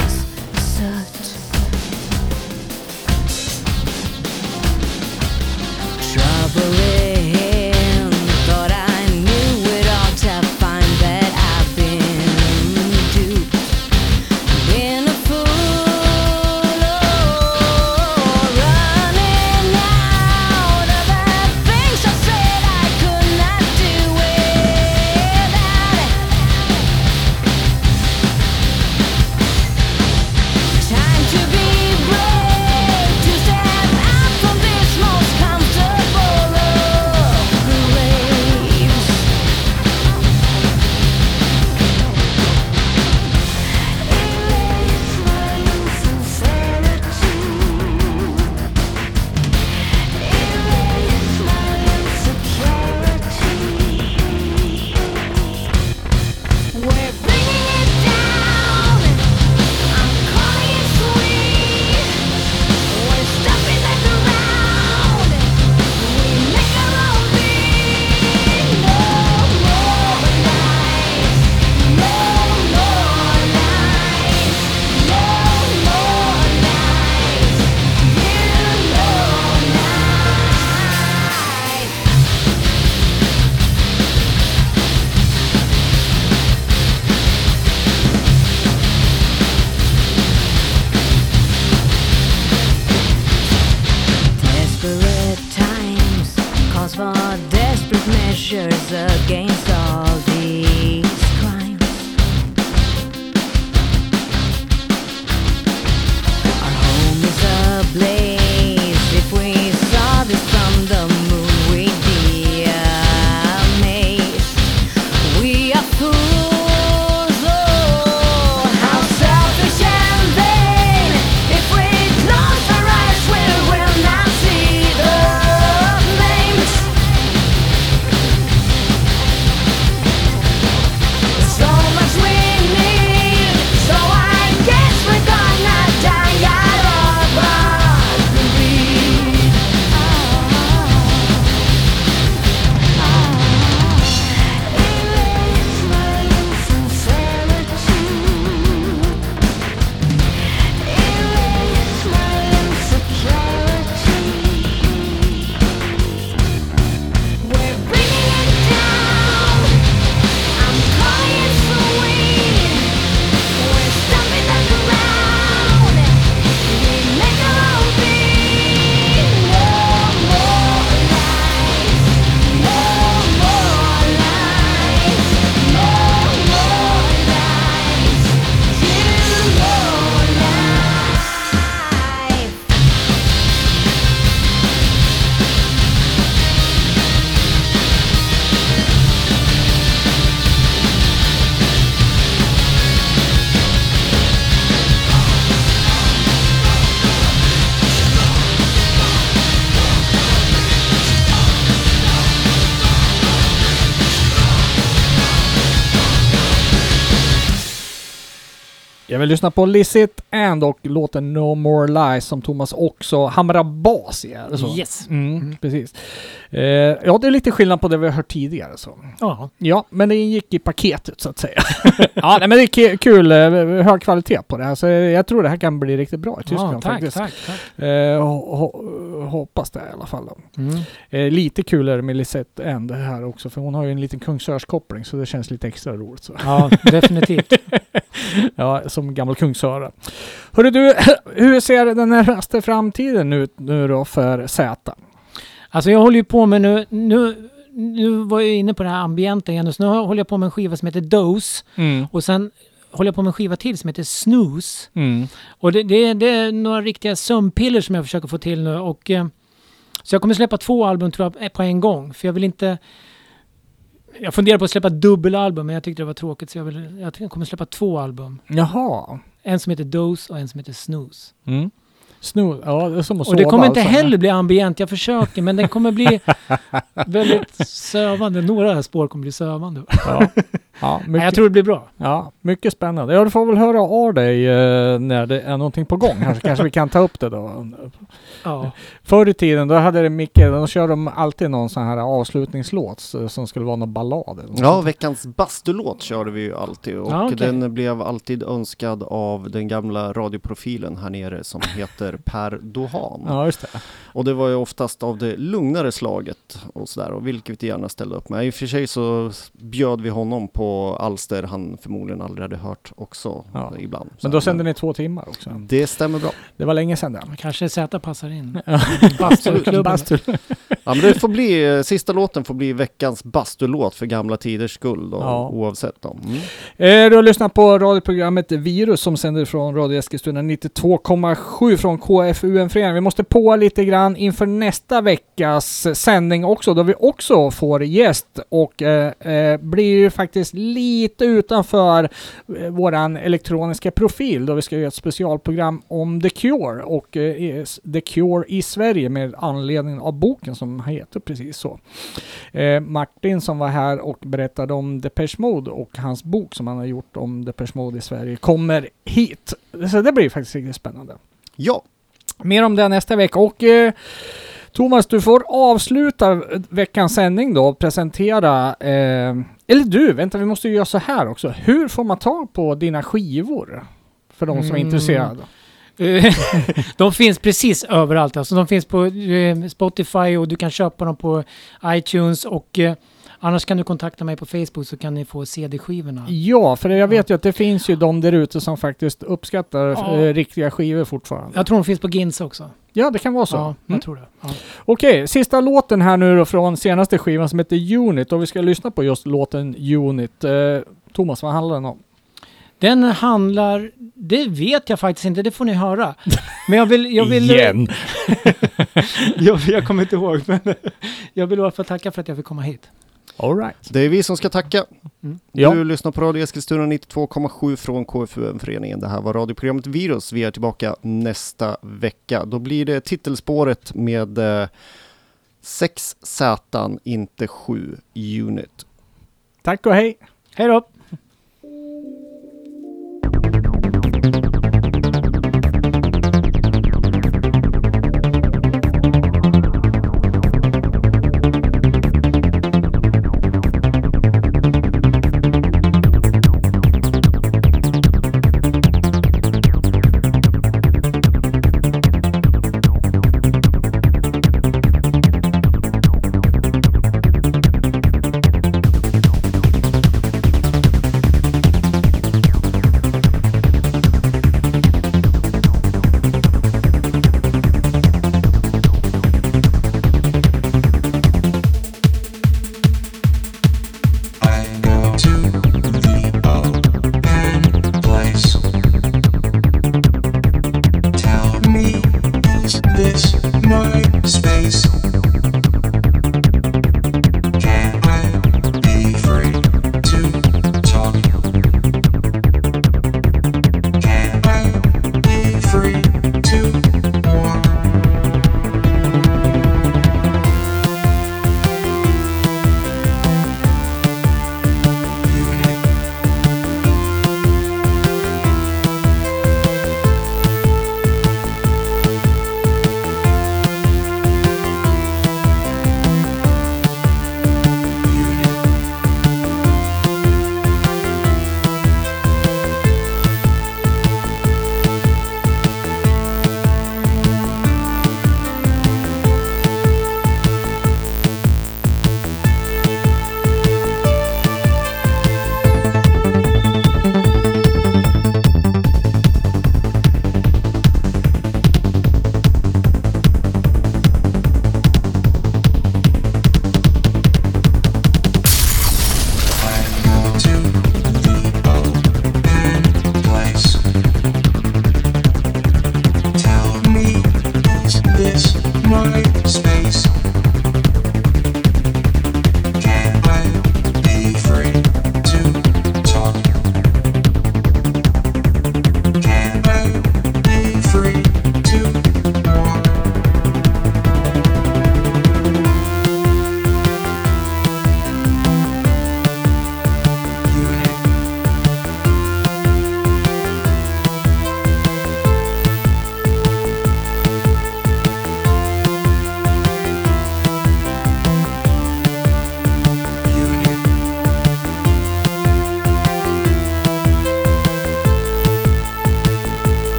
lyssnar på Licit and och låten No More Lies som Thomas också hamrar bas i. Det så?
Yes.
Mm, precis. Eh, ja, det är lite skillnad på det vi har hört tidigare. Så.
Ja.
Ja, men det ingick i paketet så att säga. ja, nej, men det är kul, eh, hög kvalitet på det här. Så jag tror det här kan bli riktigt bra i Tyskland
ja tack,
faktiskt.
tack, tack.
Eh, ho- ho- hoppas det i alla fall.
Mm.
Eh, lite kul är det med Lisette End här också, för hon har ju en liten Kungsörskoppling så det känns lite extra roligt. Så.
Ja, definitivt.
ja, som gammal Kungsöra. Hörru du, hur ser den närmaste framtiden ut nu då för Z?
Alltså jag håller ju på med nu, nu, nu var jag inne på det här ambienta igen, så nu håller jag på med en skiva som heter Dose
Mm.
och sen håller jag på med en skiva till som heter Snooze.
Mm.
Och det, det, det är några riktiga sömnpiller som jag försöker få till nu och eh, så jag kommer släppa två album tror jag på en gång för jag vill inte jag funderar på att släppa dubbelalbum men jag tyckte det var tråkigt så jag, vill, jag kommer släppa två album.
Jaha.
En som heter Dose och en som heter Snooze.
Mm. Snor, ja det är som att
Och det
sova
kommer inte
alltså.
heller bli ambient, jag försöker, men den kommer bli väldigt sövande. Några spår kommer bli sövande.
Ja, ja,
Nej,
mycket,
jag tror det blir bra.
ja, mycket spännande. Ja, du får väl höra av dig eh, när det är någonting på gång. Så kanske vi kan ta upp det då.
Ja.
Förr i tiden, då hade det Micke, då körde de alltid någon sån här avslutningslåt eh, som skulle vara någon ballad. eller något
Ja,
sånt.
veckans bastulåt körde vi ju alltid och
Ja, okej.
den blev alltid önskad av den gamla radioprofilen här nere som heter Per Dohan.
ja, just det.
Och det var ju oftast av det lugnare slaget och sådär, och vilket vi gärna ställde upp med. I och för sig så bjöd vi honom på alster han förmodligen aldrig hade hört också
Ja.
ibland.
Men då sände ni två timmar också.
Det stämmer bra.
Det var länge sedan det.
Kanske Z passar in. Bastuklubben.
Bastu.
Ja men det får bli, sista låten får bli veckans bastulåt för gamla tiders skull då,
Ja.
oavsett då. Mm.
Eh, Du har lyssnat på radioprogrammet Virus som sänder från Radio Eskilstuna 92,7 från KFUM-föreningen. Vi måste på lite grann inför nästa veckas sändning också, då vi också får gäst och eh, eh, blir ju faktiskt lite utanför eh, våran elektroniska profil då vi ska göra ett specialprogram om The Cure och The Cure i Sverige med anledning av boken som heter precis så. Eh, Martin som var här och berättade om Depeche Mode och hans bok som han har gjort om Depeche Mode i Sverige kommer hit. Så det blir faktiskt riktigt spännande.
Ja,
Mer om det nästa vecka och eh, Thomas, du får avsluta veckans sändning då och presentera, eh, eller du, vänta vi måste ju göra så här också. Hur får man tag på dina skivor? För de som är
Mm.
intresserade.
Eh, de finns precis överallt. Alltså, de finns på eh, Spotify och du kan köpa dem på iTunes och eh, annars kan du kontakta mig på Facebook så kan ni få CD-skivorna.
Ja, för jag vet ju att det finns ju de där ute som faktiskt uppskattar
Ja.
riktiga skivor fortfarande.
Jag tror de finns på Gins också.
Ja, det kan vara så.
Ja, jag
Mm.
tror det. Ja.
Okej, sista låten här nu då från senaste skivan som heter Unit och vi ska lyssna på just låten Unit. Eh, Thomas, vad handlar den om?
Den handlar, det vet jag faktiskt inte, det får ni höra. Men jag vill... Jag, vill, jag, jag kommer inte ihåg, men jag vill i alla fall tacka för att jag fick komma hit.
All right.
det är vi som ska tacka.
Mm.
Ja.
Du lyssnar på Radio Eskilstuna 92,7 från KFUM-föreningen. Det här var radioprogrammet Virus. Vi är tillbaka nästa vecka. Då blir det titelspåret med eh, 6 Z, inte 7 unit.
Tack och hej!
Hej då!